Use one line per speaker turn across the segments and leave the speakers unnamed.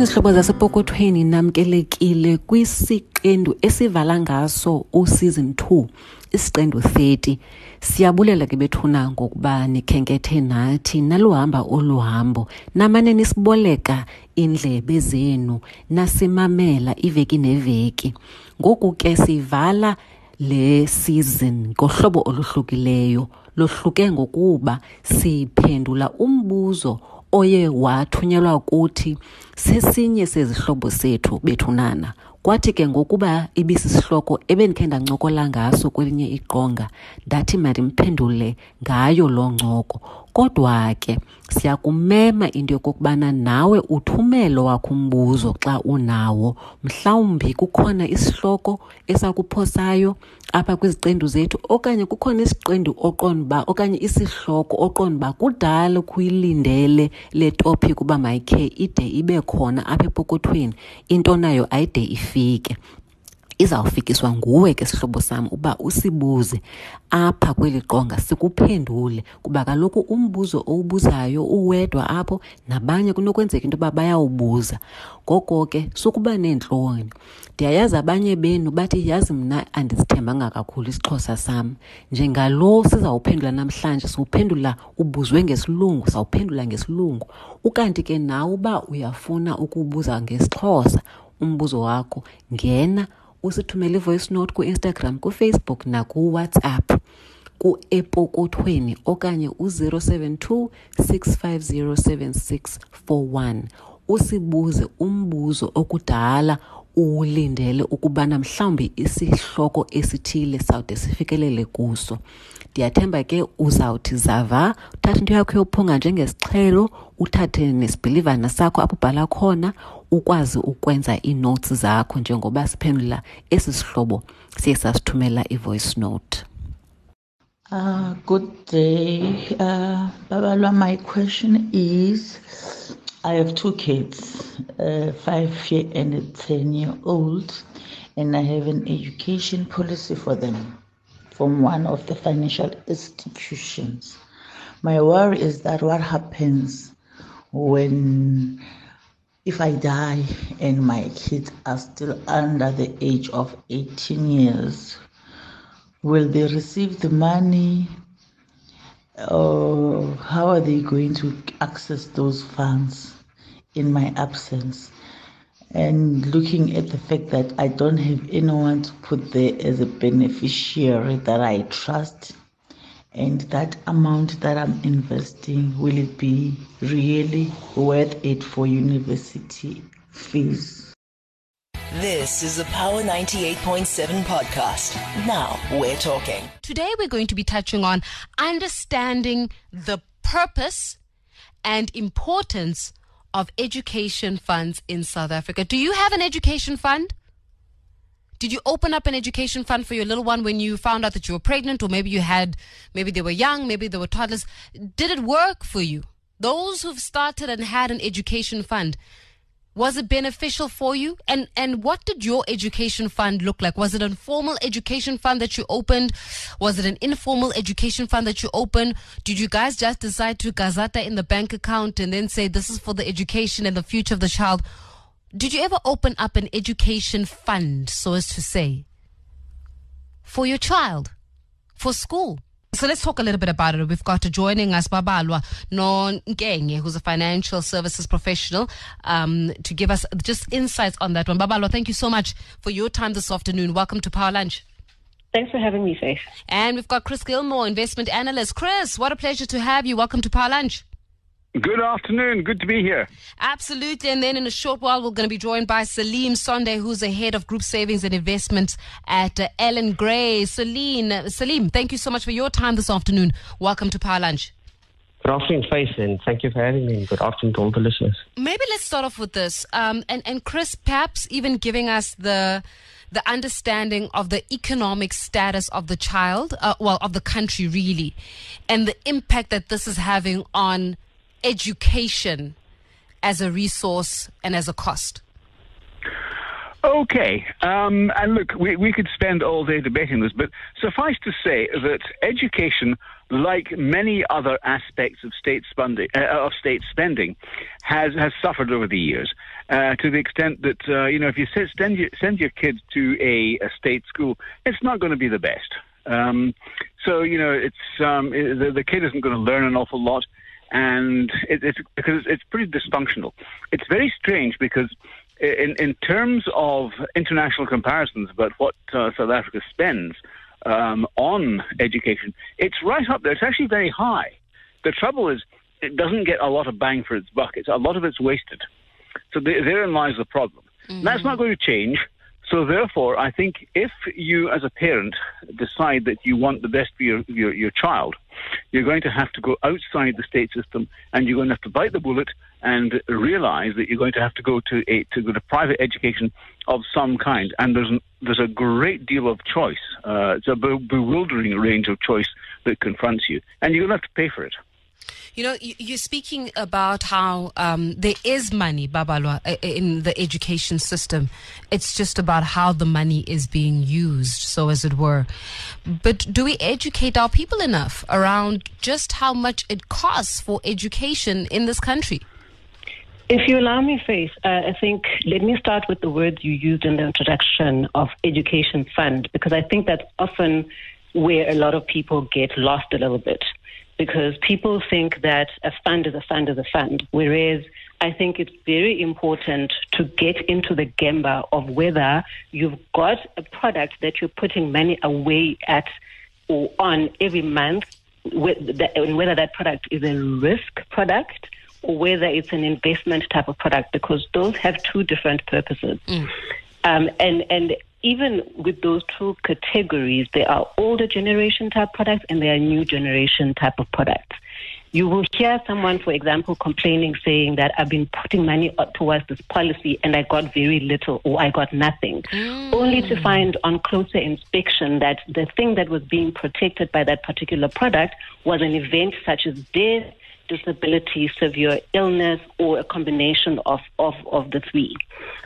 sanibona izihlobo zasepokothweni namkelekile kwisiqendu esivala ngaso useason 2 isiqendu 30 siyabulela ke bethuna ngokuba nikhenkethe nathi naluhamba oluhambo namane nisiboleka indlebe zenu nasimamela iveki neveki. Ngoku ke sivala le season ngohlobo oluhlukileyo lohluke ngokuba siphendula umbuzo oye wathunyelwa kuthi sesinye sezihlobo sethu bethunana kwathi ke ngokuba ibisisihloko ebendikhe ndancokola ngaso kwelinye iqonga ndathi mandimphendule ngayo loo ncoko kodwa ke siyakumema into yokokubana nawe uthumelo wakho umbuzo xa unawo. Mhlawumbi kukhona isihloko esakuphosayo apha kwiziqendu zethu okanye kukhona isiqendu oqonda uba okanye isihloko oqonda uba kudala kuyilindele le topic uba mayikhe ide ibe khona apha epokothweni. Into nayo ayide ifike izawufikiswa nguwe ke sihlobo sam uba usibuze apha kweli qonga sikuphendule kuba kaloku umbuzo owubuzayo uwedwa apho nabanye kunokwenzeka into yoba bayawubuza. Ngoko ke sukuba neentloni. Ndiyayazi abanye benu bathi yazi mna andizithembanga kakhulu isixhosa sam. Njengalo sizawuphendula namhlanje siwuphendula ubuzwe ngesilungu sawuphendula ngesilungu. Ukanti ke nawe uba uyafuna ukubuza ngesixhosa umbuzo wakho ngena usithumele ivoice note ku-instagram kufacebook nakuwhatsapp ku-epokothweni okanye u-072 650 7641 usibuze umbuzo okudala uwulindele ukubana mhlawumbi isihloko esithile sawude sifikelele kuso ndiyathemba ke uzawuthi zava uthathe into yakho yophunga njengesixhelo uthathe nesibhilivana sakho apho ubhala khona ukwazi ukwenza iinotes zakho njengoba siphendula esi sihlobo siye sasithumela i-voice note
Uh, good day. Uh, Babalwa, my question is I have two kids, a five year and a 10 year old, and I have an education policy for them from one of the financial institutions. My worry is that what happens when if I die and my kids are still under the age of 18 years, will they receive the money or how are they going to access those funds in my absence? And looking at the fact that I don't have anyone to put there as a beneficiary that I trust, and that amount that I'm investing, will it be really worth it for university fees?
This is the Power 98.7 podcast. Now we're talking.
Today we're going to be touching on understanding the purpose and importance of education funds in South Africa. Do you have an education fund? Did you open up an education fund for your little one when you found out that you were pregnant or maybe you had maybe they were young, maybe they were toddlers? Did it work for you? Those who've started and had an education fund, was it beneficial for you? And and what did your education fund look like? Was it a formal education fund that you opened? Was it an informal education fund that you opened? Did you guys just decide to gazata in the bank account and then say this is for the education and the future of the child? Did you ever open up an education fund, so as to say, for your child, for school? So let's talk a little bit about it. We've got joining us Babalwa Non Nkenge, who's a financial services professional, um, to give us just insights on that one. Babalwa, thank you so much for your time this afternoon. Welcome to Power Lunch.
Thanks for having me, Faith.
And we've got Chris Gilmore, investment analyst. Chris, what a pleasure to have you. Welcome to Power Lunch.
Good afternoon. Good to be here.
Absolutely. And then in a short while, we're going to be joined by Salim Sonde, who's the head of group savings and investments at uh, Allan Gray. Salim, Salim, thank you so much for your time this afternoon. Welcome to Power Lunch.
Good afternoon, Faith, and thank you for having me. Good afternoon to all the listeners.
Maybe let's start off with this. Um, and, and Chris, perhaps even giving us the the understanding of the economic status of the child, uh, well, of the country really, and the impact that this is having on education as a resource and as a cost?
Okay. Um, and look, we, we could spend all day debating this, but suffice to say that education, like many other aspects of state spending, uh, of state spending, has has suffered over the years. Uh, to the extent that uh, you know, if you send your, send your kids to a, a state school, it's not going to be the best. Um, so you know, it's um, the, the kid isn't going to learn an awful lot, and it, it's because it's pretty dysfunctional. It's very strange because in in terms of international comparisons about what uh, South Africa spends um, on education, it's right up there. It's actually very high. The trouble is, it doesn't get a lot of bang for its buck. It's a lot of it's wasted. So there, therein lies the problem. That's not going to change. So therefore, I think if you, as a parent, decide that you want the best for your, your, your child, you're going to have to go outside the state system, and you're going to have to bite the bullet and realize that you're going to have to go to a to go to private education of some kind. And there's there's a great deal of choice. Uh, it's a be- bewildering range of choice that confronts you, and you're going to have to pay for it.
You know, you- you're speaking about how um, there is money, Babalwa, in the education system. It's just about how the money is being used, so as it were. But do we educate our people enough around just how much it costs for education in this country?
If you allow me, Faith, uh, I think let me start with the words you used in the introduction of education fund, because I think that's often where a lot of people get lost a little bit. Because people think that a fund is a fund is a fund, whereas I think it's very important to get into the gemba of whether you've got a product that you're putting money away at or on every month, and whether that product is a risk product or whether it's an investment type of product, because those have two different purposes. Um, and and even with those two categories, there are older generation type products and there are new generation type of products. You will hear someone, for example, complaining, saying that I've been putting money up towards this policy and I got very little or I got nothing, mm. only to find on closer inspection that the thing that was being protected by that particular product was an event such as death, disability, severe illness, or a combination of, of, of the three.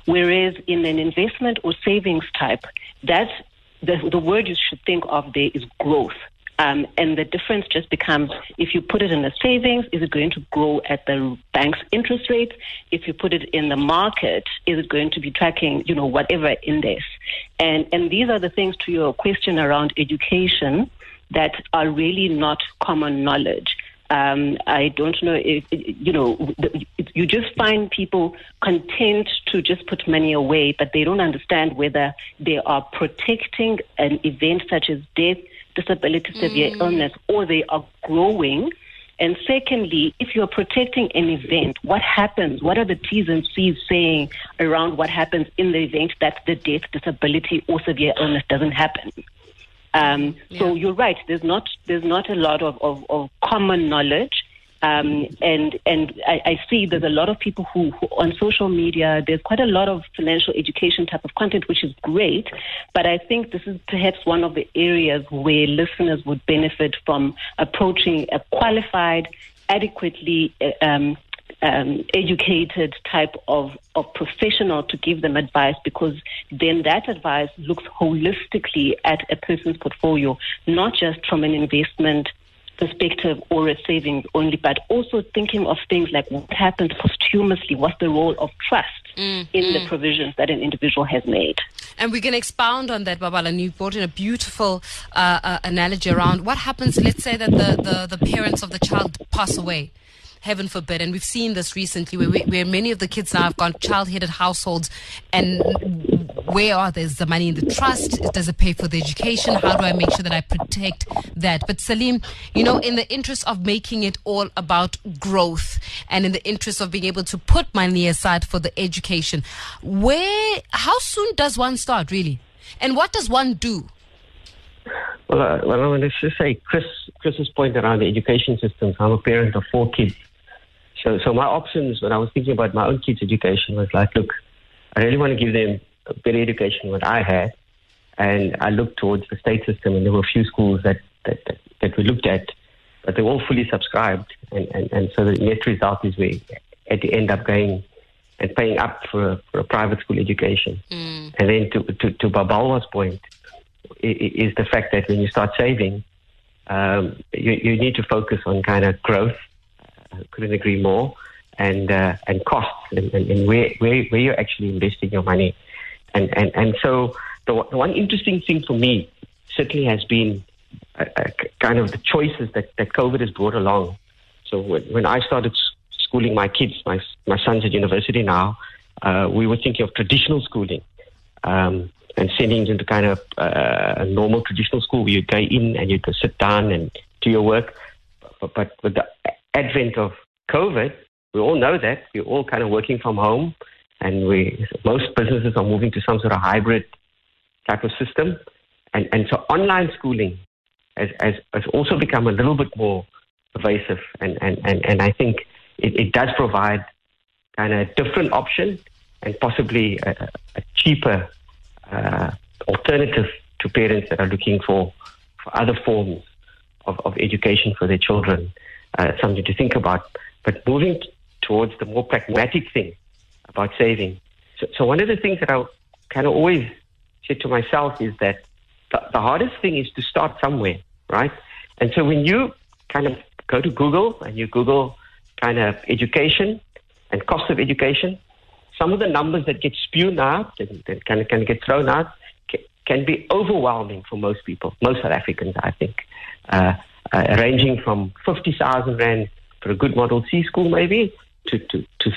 Whereas in an investment or savings type, that the, the word you should think of there is growth. Um, and the difference just becomes if you put it in a savings, is it going to grow at the bank's interest rate? If you put it in the market, is it going to be tracking, you know, whatever index? And and these are the things to your question around education that are really not common knowledge. Um, I don't know if, you know, you just find people content to just put money away, but they don't understand whether they are protecting an event such as death, disability, severe illness, or they are growing. And secondly, if you're protecting an event, what happens? What are the T's and C's saying around what happens in the event that the death, disability, or severe illness doesn't happen? Um, So you're right. There's not there's not a lot of, of, of common knowledge, um, and and I, I see there's a lot of people who, who on social media. There's quite a lot of financial education type of content, which is great. But I think this is perhaps one of the areas where listeners would benefit from approaching a qualified, adequately. uh, Um, um, educated type of, of professional to give them advice because then that advice looks holistically at a person's portfolio, not just from an investment perspective or a savings only, but also thinking of things like what happens posthumously, what's the role of trust in the provisions that an individual has made.
And we're going to expound on that, Babala. And you brought in a beautiful uh, uh, analogy around what happens. Let's say that the, the, the parents of the child pass away. Heaven forbid. And we've seen this recently where, where many of the kids now have gone child headed households. And where are there's the money in the trust? Does it pay for the education? How do I make sure that I protect that? But Salim, you know, in the interest of making it all about growth and in the interest of being able to put money aside for the education, where, how soon does one start really? And what does one do?
Well, uh, well, I want to say Chris, Chris's point around the education systems. I'm a parent of four kids. So, so my options when I was thinking about my own kids' education was like, look, I really want to give them a better education than what I had. And I looked towards the state system, and there were a few schools that, that, that, that we looked at, but they were all fully subscribed. And, and, and so the net result is we had to end up going and paying up for a, for a private school education. And then to, to, to Babalwa's point, is the fact that when you start saving, um, you, you need to focus on kind of growth. Couldn't agree more. and uh, and costs and, and, and, where, where where you're actually investing your money. And and, and so the, the one interesting thing for me certainly has been a, a kind of the choices that, that COVID has brought along. So when, when I started schooling my kids, my my son's at university now, uh, we were thinking of traditional schooling. Um, and sending them to kind of uh, a normal traditional school where you go in and you can sit down and do your work. But, but with the advent of COVID, we all know that we're all kind of working from home, and we most businesses are moving to some sort of hybrid type of system, and and so online schooling has has, has also become a little bit more pervasive, and and and, and I think it, it does provide kind of a different option and possibly a, a cheaper uh, alternative to parents that are looking for, for other forms of, of education for their children. Uh, something to think about. But moving t- towards the more pragmatic thing about saving. So, so, one of the things that I kind of always said to myself is that the, the hardest thing is to start somewhere, right? And so when you kind of go to Google and you Google kind of education and cost of education, some of the numbers that get spewed out and kind of get thrown out can, can be overwhelming for most people, most South Africans, I think, uh, uh, ranging from 50,000 Rand for a good Model C school, maybe, to, to, to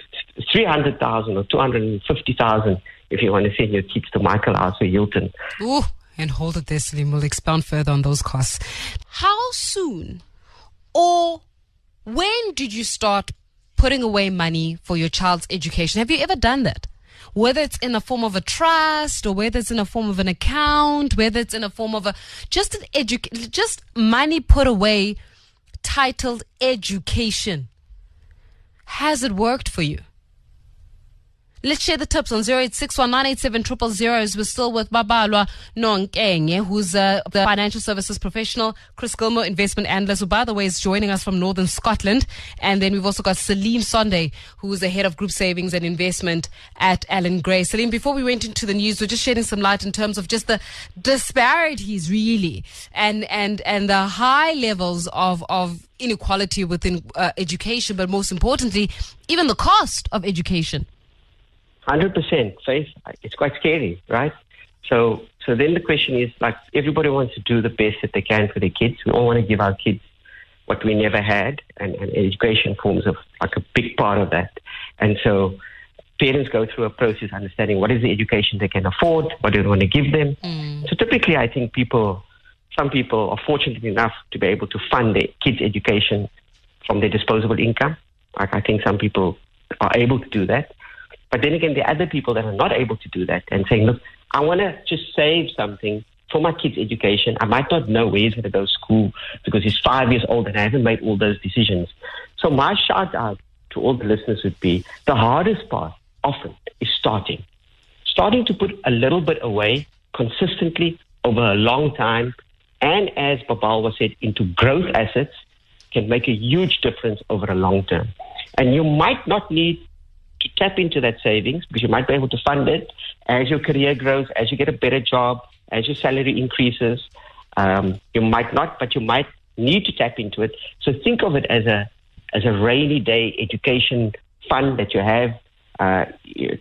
300,000 or 250,000 if you want to send your kids to Michaelhouse or Hilton.
Ooh, and hold it there, Salim. We'll expound further on those costs. How soon or when did you start putting away money for your child's education. Have you ever done that? Whether it's in the form of a trust or whether it's in a form of an account, whether it's in a form of a just an edu- just money put away titled education. Has it worked for you? Let's share the tips on 0861 as we're still with Babalwa Nonkenge, who's uh, the financial services professional, Chris Gilmore, investment analyst, who, by the way, is joining us from Northern Scotland. And then we've also got Salim Sonde, who is the head of group savings and investment at Allan Gray. Salim, before we went into the news, we're just shedding some light in terms of just the disparities, really, and, and, and the high levels of, of inequality within uh, education, but most importantly, even the cost of education.
Hundred percent, Faith. It's quite scary, right? So, so then the question is like everybody wants to do the best that they can for their kids. We all want to give our kids what we never had, and, and education forms of like a big part of that. And so, parents go through a process understanding what is the education they can afford, what do they want to give them. Mm. So typically, I think people, some people are fortunate enough to be able to fund their kids' education from their disposable income. Like I think some people are able to do that. But then again, there are other people that are not able to do that and saying, look, I want to just save something for my kid's education. I might not know where he's going to go to school because he's five years old and I haven't made all those decisions. So my shout out to all the listeners would be the hardest part often is starting. Starting to put a little bit away consistently over a long time and as Babalwa said, into growth assets can make a huge difference over a long term. And you might not need to tap into that savings because you might be able to fund it as your career grows, as you get a better job, as your salary increases. Um, you might not, but you might need to tap into it. So think of it as a as a rainy day education fund that you have uh,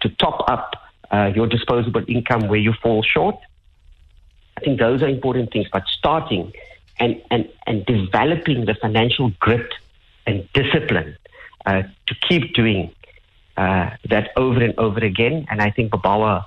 to top up uh, your disposable income where you fall short. I think those are important things, but starting and, and, and developing the financial grit and discipline uh, to keep doing uh, that over and over again. And I think Babalwa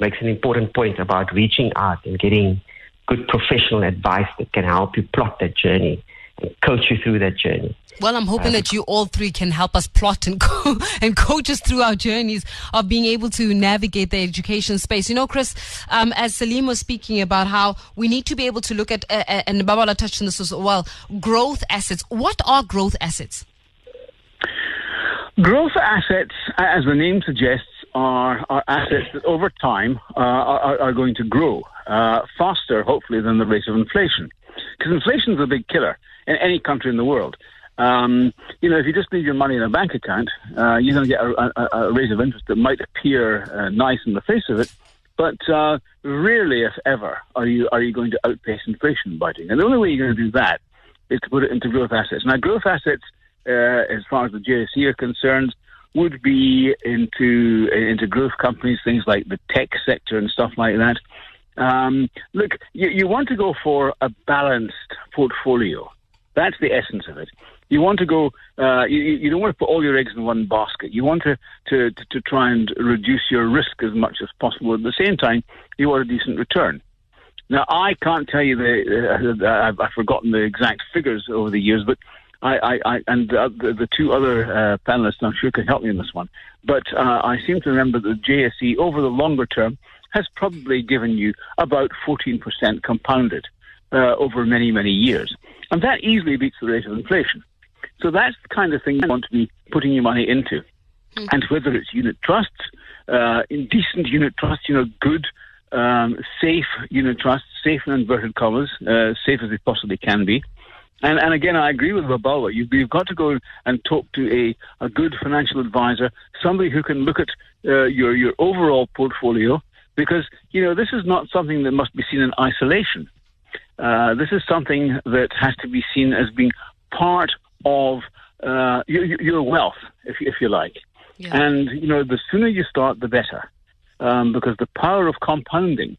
makes an important point about reaching out and getting good professional advice that can help you plot that journey and coach you through that journey.
Well, I'm hoping uh, that you all three can help us plot and co- and coach us through our journeys of being able to navigate the education space. You know, Chris, um, as Salim was speaking about how we need to be able to look at, uh, uh and Babala touched on this as well, growth assets. What are growth assets?
Growth assets, as the name suggests, are, are assets that over time uh, are, are, going to grow uh, faster, hopefully, than the rate of inflation. Because inflation is a big killer in any country in the world. Um, you know, if you just leave your money in a bank account, uh, you're going to get a, a, a, rate of interest that might appear uh, nice in the face of it, but uh, rarely, if ever, are you are you going to outpace inflation by biting. And the only way you're going to do that is to put it into growth assets. Now, growth assets uh, as far as the JSE are concerned, would be into into growth companies, things like the tech sector and stuff like that. Um, look, you, you want to go for a balanced portfolio. That's the essence of it. You want to go. Uh, you, you don't want to put all your eggs in one basket. You want to, to, to, to try and reduce your risk as much as possible. At the same time, you want a decent return. Now, I can't tell you the. Uh, I've, I've forgotten the exact figures over the years, but I, I, I and the, the, two other uh, panelists, I'm sure, can help me in this one. But uh, I seem to remember that JSE, over the longer term, has probably given you about 14% compounded uh, over many, many years. And that easily beats the rate of inflation. So that's the kind of thing you want to be putting your money into. Mm-hmm. And whether it's unit trusts, uh, decent unit trusts, you know, good, um, safe unit trusts, safe in inverted commas, uh, safe as they possibly can be. And, and again, I agree with Babalwa. You've, you've got to go and talk to a, a good financial advisor, somebody who can look at uh, your, your overall portfolio, because, you know, this is not something that must be seen in isolation. Uh, this is something that has to be seen as being part of uh, your, your, wealth, if, if you like. Yeah. And, you know, the sooner you start, the better. Um, because the power of compounding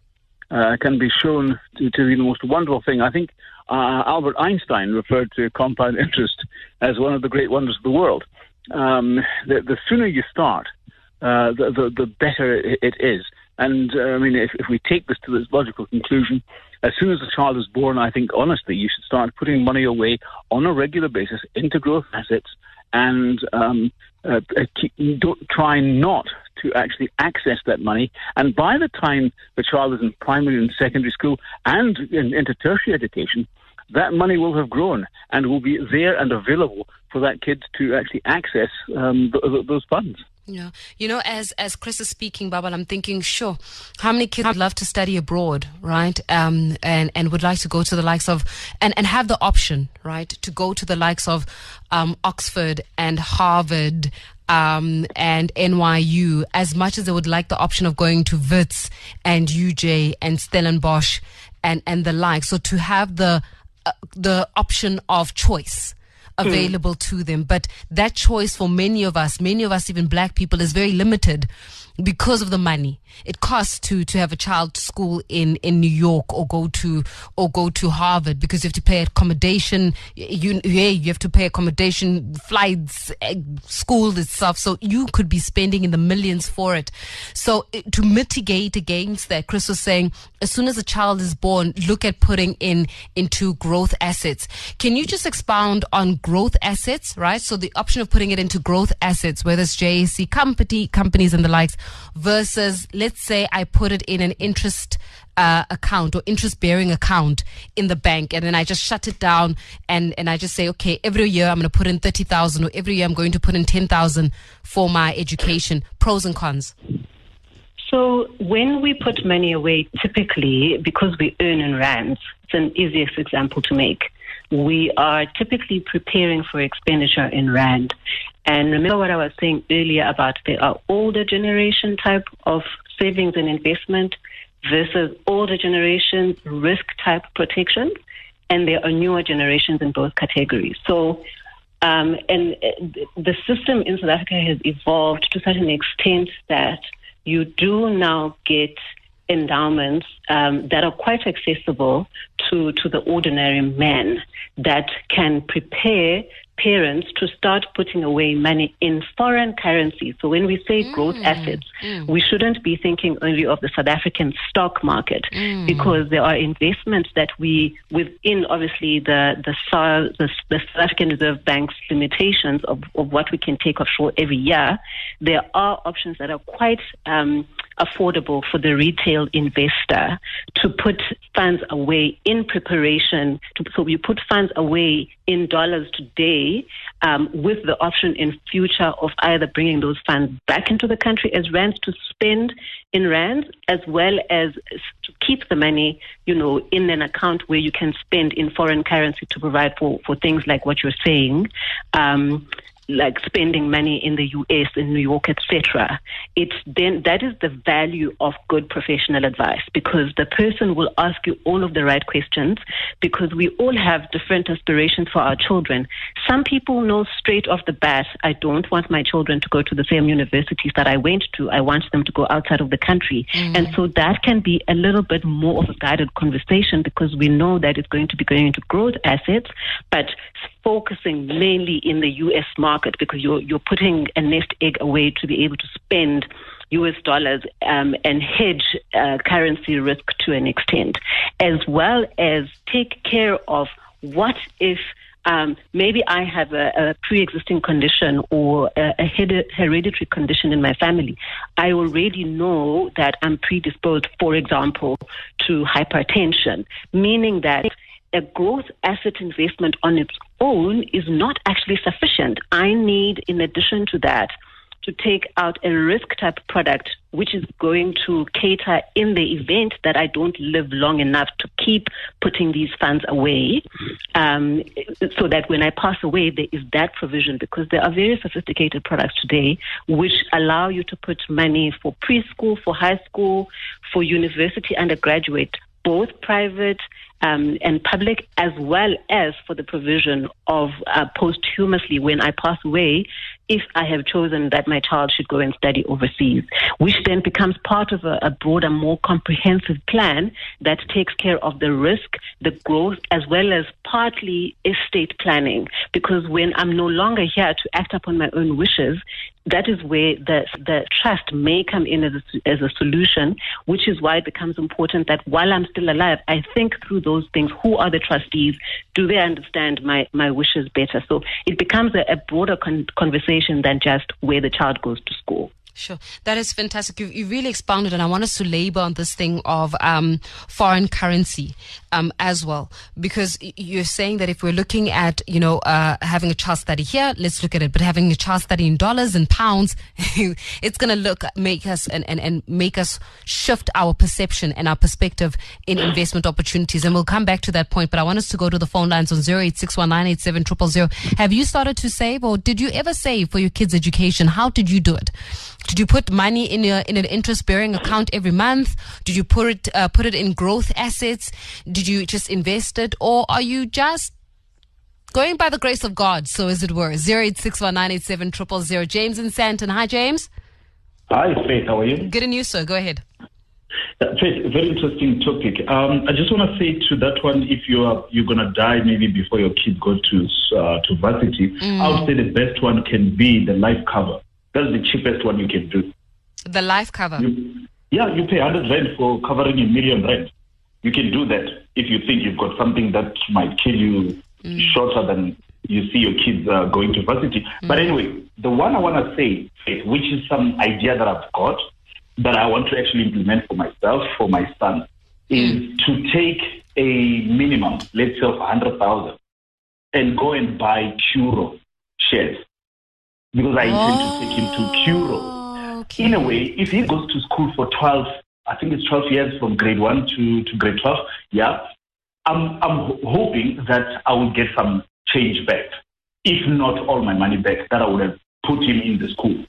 uh, can be shown to, to, be the most wonderful thing. I think uh, Albert Einstein referred to compound interest as one of the great wonders of the world. Um, the, the, sooner you start, uh, the, the, the, better it is. And uh, I mean, if, if we take this to its logical conclusion, as soon as a child is born, I think honestly you should start putting money away on a regular basis into growth assets and um, uh, uh keep, don't try not to actually access that money. And by the time the child is in primary and secondary school and in, into tertiary education, that money will have grown and will be there and available for that kid to actually access um, th- th- those funds.
Yeah. You know, as as Chris is speaking, Babal, I'm thinking, sure, how many kids would love to study abroad, right? Um, and, and would like to go to the likes of, and, and have the option, right, to go to the likes of um, Oxford and Harvard um, and NYU, as much as they would like the option of going to Wits and UJ and Stellenbosch and, and the like. So to have the, the option of choice available mm. to them. But that choice for many of us, many of us, even black people, is very limited because of the money. It costs to to have a child to school in in New York or go to or go to Harvard because you have to pay accommodation. You yeah, you have to pay accommodation flights eh, school itself so you could be spending in the millions for it. So eh, to mitigate against that Chris was saying as soon as a child is born look at putting in into growth assets. Can you just expound on growth assets right? So the option of putting it into growth assets whether it's JSE company companies and the likes versus let's say I put it in an interest uh, account or interest bearing account in the bank and then I just shut it down and, and I just say, okay, every year I'm going to put in 30,000 or every year I'm going to put in 10,000 for my education. Pros and cons.
So when we put money away, typically because we earn in rands, it's an easiest example to make. We are typically preparing for expenditure in rand. And remember what I was saying earlier about there are older generation type of savings and investment versus older generation risk type protection, and there are newer generations in both categories. So, um, and uh, the system in South Africa has evolved to such an extent that you do now get endowments um, that are quite accessible to, to the ordinary man that can prepare parents to start putting away money in foreign currency. So when we say mm. growth assets, mm. we shouldn't be thinking only of the South African stock market mm. because there are investments that we, within obviously the, the, the, the South African Reserve Bank's limitations of, of what we can take offshore every year, there are options that are quite um, affordable for the retail investor to put funds away in preparation. To, so you put funds away in dollars today um, with the option in future of either bringing those funds back into the country as rands to spend in rands, as well as to keep the money, you know, in an account where you can spend in foreign currency to provide for, for things like what you're saying. Um, like spending money in the US, in New York, etc. It's then that is the value of good professional advice because the person will ask you all of the right questions because we all have different aspirations for our children. Some people know straight off the bat, I don't want my children to go to the same universities that I went to. I want them to go outside of the country. Mm. And so that can be a little bit more of a guided conversation because we know that it's going to be going into growth assets, but focusing mainly in the US market because you're you're putting a nest egg away to be able to spend US dollars um, and hedge uh, currency risk to an extent, as well as take care of what if um, maybe I have a, a pre-existing condition or a, a hereditary condition in my family. I already know that I'm predisposed, for example, to hypertension, meaning that a growth asset investment on its own is not actually sufficient. I need, in addition to that, to take out a risk type product which is going to cater in the event that I don't live long enough to keep putting these funds away um, so that when I pass away there is that provision because there are very sophisticated products today which allow you to put money for preschool, for high school, for university undergraduate both private um, and public, as well as for the provision of uh, posthumously when I pass away, if I have chosen that my child should go and study overseas, which then becomes part of a, a broader, more comprehensive plan that takes care of the risk, the growth, as well as partly estate planning. Because when I'm no longer here to act upon my own wishes, that is where the, the trust may come in as a, as a solution, which is why it becomes important that while I'm still alive, I think through those things. Who are the trustees? Do they understand my, my wishes better? So it becomes a, a broader con- conversation than just where the child goes to school.
Sure. That is fantastic. You've, you really expounded, and I want us to labor on this thing of um, foreign currency um, as well, because you're saying that if we're looking at, you know, uh, having a child study here, let's look at it, but having a child study in dollars and pounds, it's going to look, make us, and, and, and make us shift our perception and our perspective in investment opportunities. And we'll come back to that point, but I want us to go to the phone lines on 0861987000. Have you started to save, or did you ever save for your kids' education? How did you do it? Did you put money in a in an interest bearing account every month? Did you put it uh, put it in growth assets? Did you just invest it, or are you just going by the grace of God, so as it were? Zero eight six one nine eight seven triple zero. James and Sandton. Hi, James.
Hi, Faith. How are you?
Good and you, sir. Go ahead.
Uh, Faith, very interesting topic. Um, I just want to say to that one, if you are you're gonna die maybe before your kid goes to uh, to varsity, I would say the best one can be the life cover. That's the cheapest one you can do.
The life cover.
You, yeah, you pay 100 rand for covering a million rand. You can do that if you think you've got something that might kill you mm. shorter than you see your kids uh, going to varsity. Mm. But anyway, the one I want to say, which is some idea that I've got that I want to actually implement for myself, for my son, mm. is to take a minimum, let's say of 100,000 and go and buy Curro shares. Because I intend to take him to oh, Curro
Okay.
in a way, if he goes to school for 12, I think it's 12 years from grade 1 to, to grade 12, yeah, I'm, I'm ho- hoping that I will get some change back. If not all my money back, that I would have put him in the school.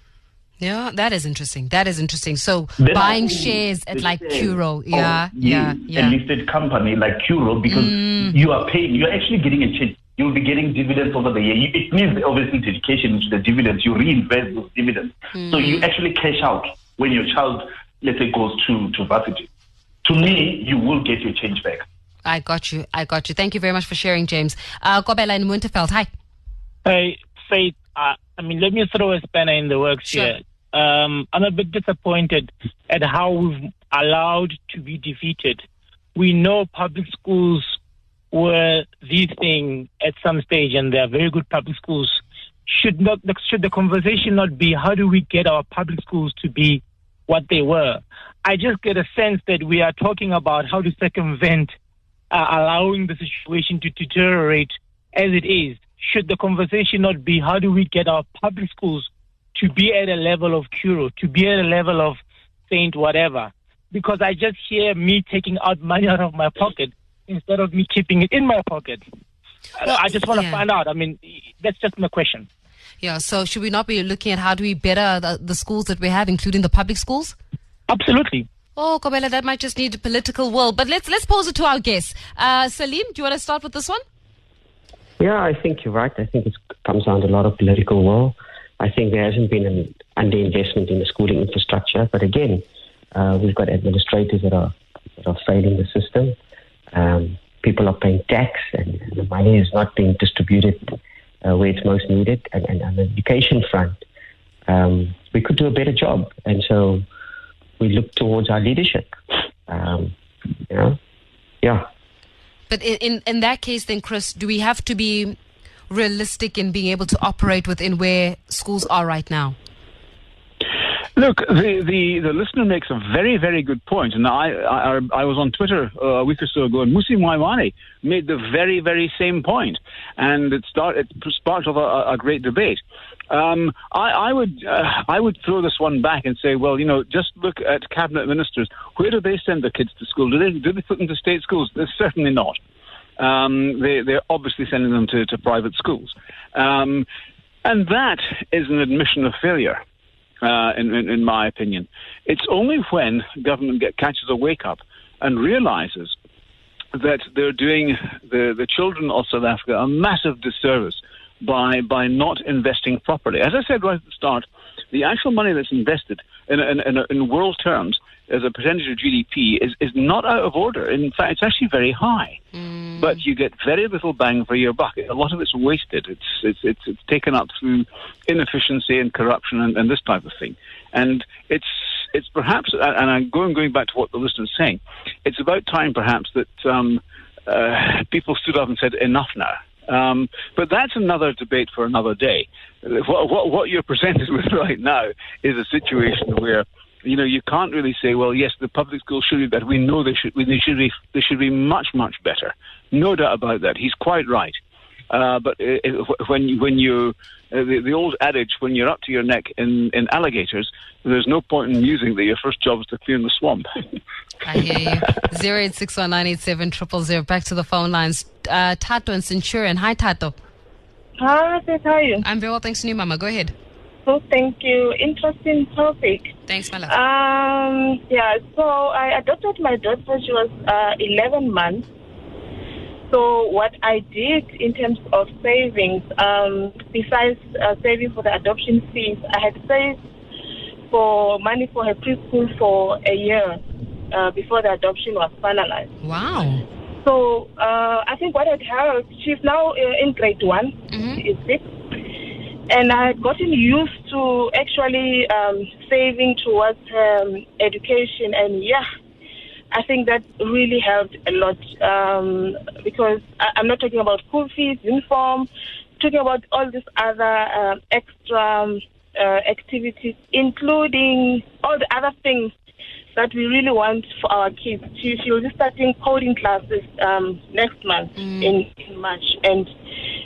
Yeah, that is interesting. That is interesting. So
Then
buying shares at like Curro.
of
Yeah, yeah,
a
yeah.
listed company like Curro because mm. you are paying, you're actually getting a change. You'll be getting dividends over the year. You- It means obviously dedication into the dividends. You reinvest those dividends. So you actually cash out when your child, let's say, goes to, to varsity. To me, you will get your change back.
I got you. I got you. Thank you very much for sharing, James. Uh, Kobela in Winterveld. Hi.
Hey, Faith, uh, I mean, let me throw a spanner in the works
Sure.
here. Um, I'm a bit disappointed at how we've allowed to be defeated. We know public schools were the thing at some stage, and they are very good public schools. Should not should the conversation not be how do we get our public schools to be what they were? I just get a sense that we are talking about how to circumvent uh, allowing the situation to deteriorate as it is. Should the conversation not be how do we get our public schools to be at a level of Curro, to be at a level of Saint whatever? Because I just hear me taking out money out of my pocket instead of me keeping it in my pocket. I-
Well,
I just want to
yeah.
find out. I mean, that's just my question.
Yeah, so should we not be looking at how do we better the, the schools that we have, including the public schools?
Absolutely.
Oh, Kobela, that might just need political will. But let's let's pose it to our guests. Uh, Salim, do you want to start with this one?
Yeah, I think you're right. I think it comes down to a lot of political will. I think there hasn't been an underinvestment in the schooling infrastructure, but again, uh, we've got administrators that are that are failing the system. Um, people are paying tax, and, the money is not being distributed uh, where it's most needed. And, and on the education front, um, we could do a better job, and so we look towards our leadership. Um, you know, yeah.
But in, in, in that case, then, Chris, do we have to be realistic in being able to operate within where schools are right now?
Look, the, the, the listener makes a very, very good point. And I, I, I was on Twitter uh, a week or so ago, and Mmusi Maimane made the very, very same point. And it, start, it sparked off a, a great debate. Um, I, I, would uh, I would throw this one back and say, well, you know, just look at cabinet ministers. Where do they send their kids to school? Do they do they put them to state schools? They're certainly not. Um, they, they're obviously sending them to, to private schools, um, and that is an admission of failure. Uh, in, in, in my opinion, it's only when government get, catches a wake up and realizes that they're doing the, the children of South Africa a massive disservice by by not investing properly. As I said right at the start, the actual money that's invested in in, in, in world terms as a percentage of GDP is, is not out of order. In fact, it's actually very high. Mm. But you get very little bang for your buck. A lot of it's wasted. It's it's it's, it's taken up through inefficiency and corruption and, and this type of thing. And it's it's perhaps, and I'm going going back to what the listener's is saying. It's about time, perhaps, that um, uh, people stood up and said, "Enough now." Um, but that's another debate for another day. What, what, what, you're presented with right now is a situation where you know you can't really say, well, yes, the public schools should be better. We know they should. They should be. They should be much much better. No doubt about that. He's quite right. Uh, but when when you uh, the, the, old adage when you're up to your neck in, in alligators, there's no point in musing that your first job is to clean the swamp.
I hear you. Zero eight six one nine eight seven triple zero. Back to the phone lines. Uh, Tato and Centurion. Hi, Tato.
Hi, how are you?
I'm very well, thanks to you, Mama. Go ahead.
So thank you. Interesting topic.
Thanks, my love.
Um, yeah. So I adopted my daughter. She was uh, 11 months. So what I did in terms of savings, um, besides uh, saving for the adoption fees, I had saved for money for her preschool for a year uh, before the adoption was finalized.
Wow.
So uh, I think what had helped, she's now uh, in grade one,
mm-hmm.
six, and I had gotten used to actually um, saving towards um, education, and yeah, I think that really helped a lot um, because I, am not talking about school fees, uniform, talking about all these other uh, extra um, uh, activities, including all the other things that we really want for our kids. She, she will be starting coding classes um, next month
mm.
in, in, March, and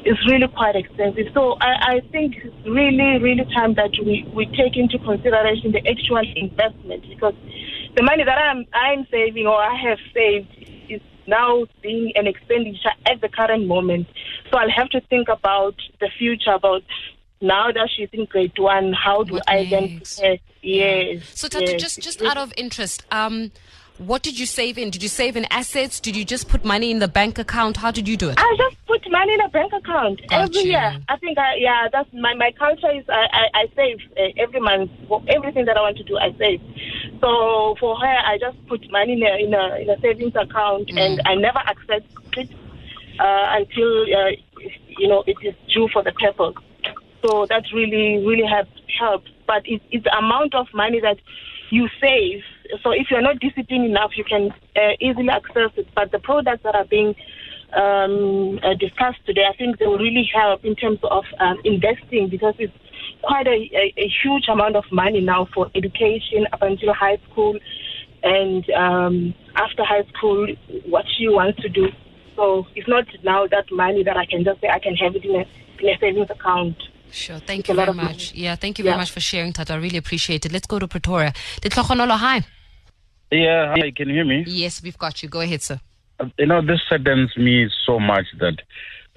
it's really quite expensive. So I, I, think it's really, really time that we, we take into consideration the actual investment because the money that I'm, I'm saving or I have saved is now being an expenditure at the current moment. So I'll have to think about the future, about now that she's in grade one, how do
what
I
next?
then prepare? Yes.
So, Tata,
yes.
just just out of interest, um, what did you save in? Did you save in assets? Did you just put money in the bank account? How did you do it?
I just put money in a bank account
Got
every
you.
year. I think, I, yeah, that's my my culture is I I, I save uh, every month for everything that I want to do. I save. So for her, I just put money in a in a, in a savings account,
Mm.
and I never access it uh, until uh, you know it is due for the purpose. So that really really helps helps. But it's, it's the amount of money that you save. So if you're not disciplined enough, you can uh, easily access it. But the products that are being um, uh, discussed today, I think they will really help in terms of um, investing because it's quite a, a, a huge amount of money now for education up until high school and um, after high school, what she wants to do. So it's not now that money that I can just say I can have it in a, in a savings account.
Sure. Thank
It's
you very
of money.
much. Yeah, thank you very much for sharing, Tata. I really appreciate it. Let's go to Pretoria. Ditlogonolo, hi.
Yeah, hi, can you hear me?
Yes, we've got you. Go ahead, sir.
Uh, You know, this saddens me so much that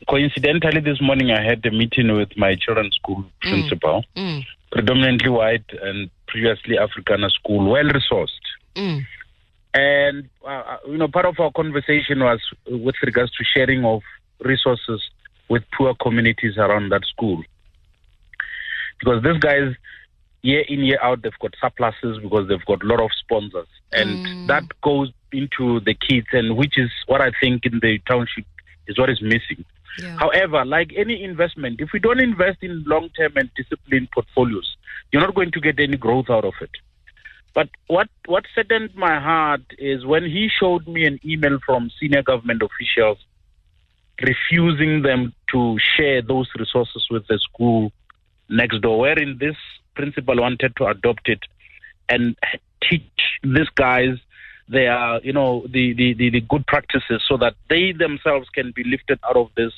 coincidentally, this morning I had a meeting with my children's school principal,
Mm.
predominantly white and previously Afrikaner school, well resourced.
Mm.
And uh, uh, you know, part of our conversation was with regards to sharing of resources with poor communities around that school. Because these guys, year in year out, they've got surpluses because they've got a lot of sponsors, and mm. that goes into the kids, and which is what I think in the township is what is missing. However, like any investment, if we don't invest in long-term and disciplined portfolios, you're not going to get any growth out of it. But what what saddened my heart is when he showed me an email from senior government officials refusing them to share those resources with the school next door, wherein this principal wanted to adopt it and teach these guys their, you know, the, the, the, the good practices so that they themselves can be lifted out of this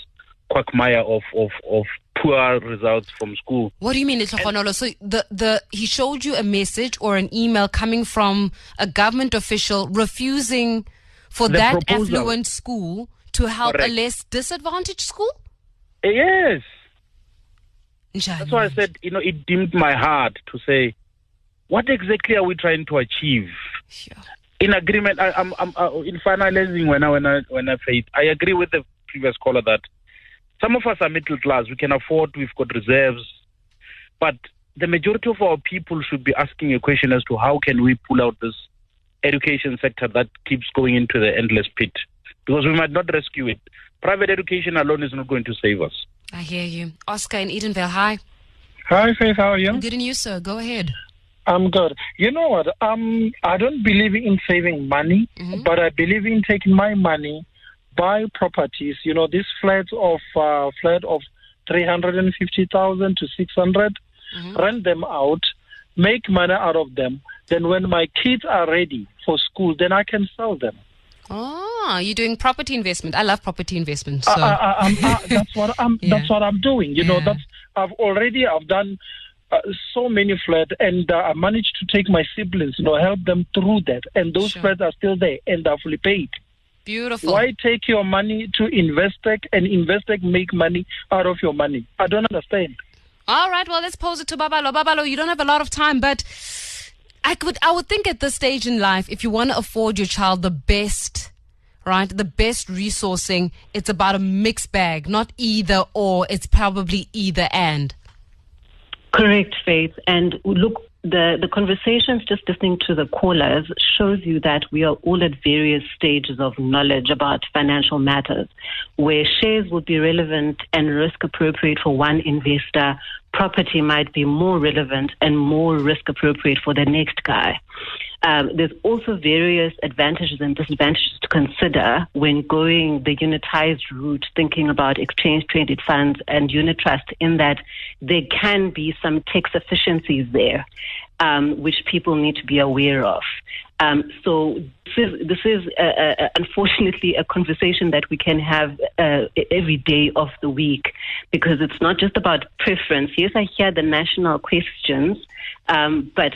quagmire of, of, of poor results from school.
What do you mean, Itlhogonolo? So the, the he showed you a message or an email coming from a government official refusing for that
proposal.
affluent school to help
Correct.
a less disadvantaged school?
Yes. That's why I said, you know, it dimmed my heart to say, what exactly are we trying to achieve? Sure. In agreement, I, I'm, I'm uh, in finalizing when I when I when I faith, I agree with the previous caller that some of us are middle class. We can afford. We've got reserves, but the majority of our people should be asking a question as to how can we pull out this education sector that keeps going into the endless pit because we might not rescue it. Private education alone is not going to save us.
I hear you. Oscar in Edenvale, hi.
Hi, Faith. How are you?
Good and you, sir. Go ahead.
I'm good. You know what? Um, I don't believe in saving money, but I believe in taking my money, buy properties. You know, this flat of uh, flat of three hundred and fifty thousand to six rent them out, make money out of them. Then when my kids are ready for school, then I can sell them.
Oh, you're doing property investment. I love property investment. Uh, so.
I, I, I, that's what I'm. That's what I'm doing. You know, that's I've already I've done uh, so many flats, and uh, I managed to take my siblings, you know, help them through that, and those flats are still there, and they're fully paid.
Beautiful.
Why take your money to Investec and Investec make money out of your money? I don't understand.
All right, well, let's pose it to Babalo. Babalo, you don't have a lot of time, but I could, I would think at this stage in life, if you want to afford your child the best, right, the best resourcing, it's about a mixed bag, not either or. It's probably either and.
Correct, Faith. And look, the, the conversations, just listening to the callers, shows you that we are all at various stages of knowledge about financial matters, where shares would be relevant and risk appropriate for one investor, property might be more relevant and more risk appropriate for the next guy. Um, there's also various advantages and disadvantages to consider when going the unitized route, thinking about exchange traded funds and unit trust, in that there can be some tax efficiencies there, um, which people need to be aware of. Um, so this is, this is uh, uh, unfortunately a conversation that we can have uh, every day of the week because it's not just about preference. Yes, I hear the national questions, um, but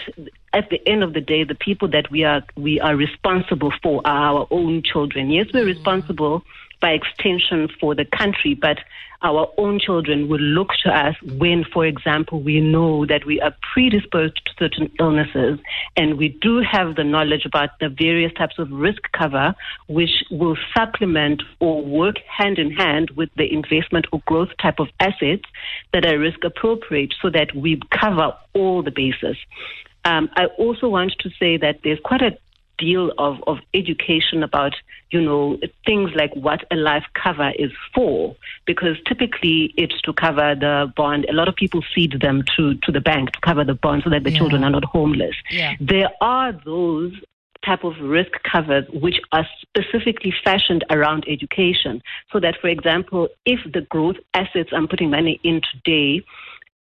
at the end of the day, the people that we are we are responsible for are our own children. Yes, we're responsible by extension for the country, but our own children will look to us when, for example, we know that we are predisposed to certain illnesses and we do have the knowledge about the various types of risk cover, which will supplement or work hand in hand with the investment or growth type of assets that are risk appropriate so that we cover all the bases. Um, I also want to say that there's quite a deal of, of education about, you know, things like what a life cover is for, because typically it's to cover the bond. A lot of people feed them to, to the bank to cover the bond so that the
Yeah.
children are not homeless.
Yeah.
There are those type of risk covers which are specifically fashioned around education. So that, for example, if the growth assets I'm putting money in today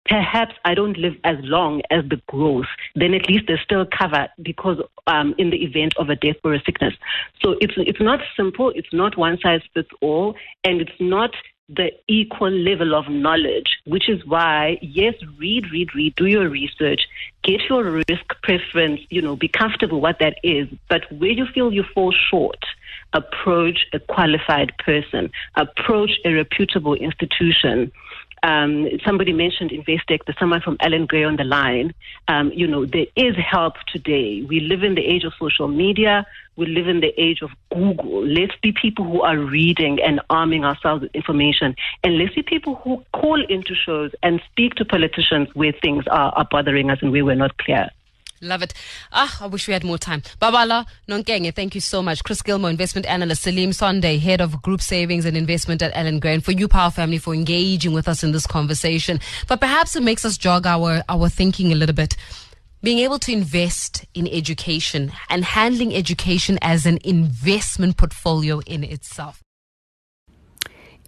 perhaps I don't live as long as the growth, then at least they're still covered because um, in the event of a death or a sickness. So it's it's not simple. It's not one size fits all, and it's not the equal level of knowledge, which is why, yes, read, read, read, do your research, get your risk preference, you know, be comfortable what that is. But where you feel you fall short, approach a qualified person, approach a reputable institution. Um, somebody mentioned Investec. There's someone from Allan Gray on the line. Um, you know, there is help today. We live in the age of social media. We live in the age of Google. Let's be people who are reading and arming ourselves with information. And let's be people who call into shows and speak to politicians where things are, are bothering us and where we're not clear.
Love it. Ah, I wish we had more time. Babala Nonkenge, thank you so much. Chris Gilmour, investment analyst. Salim Sunday, head of group savings and investment at Allan Gray. For you, Power Family, for engaging with us in this conversation. But perhaps it makes us jog our, our thinking a little bit. Being able to invest in education and handling education as an investment portfolio in itself.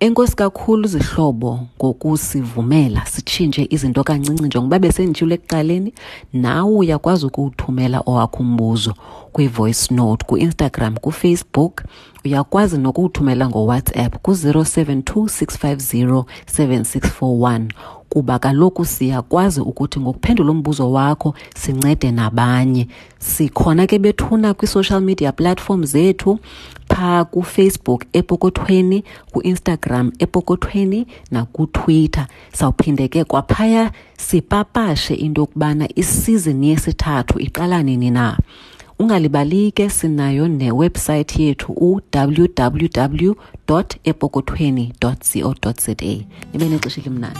Enkosi kakhulu zihlobo ngokusivumela sitshintshe izinto kancinci njengoba besenditshilo ekuqaleni. Nawe uyakwazi ukuwuthumela owakho umbuzo kwi-voice note ku-instagram kufacebook. Uyakwazi nokuwuthumela ngowhatsapp ku-072 650 7641 kuba kaloku siyakwazi ukuthi ngokuphendula umbuzo wakho sincede nabanye. Sikhona ke bethuna kwi-social media platform zethu phaa kufacebook epokothweni ku-instagram epokothweni nakutwitter. Sawuphinde ke kwaphaya sipapashe into yokubana isizini yesithathu iqala nini na. Ungalibali ke sinayo newebsayithi yethu u-www epokothweni co za. Nibe nexesha elimnandi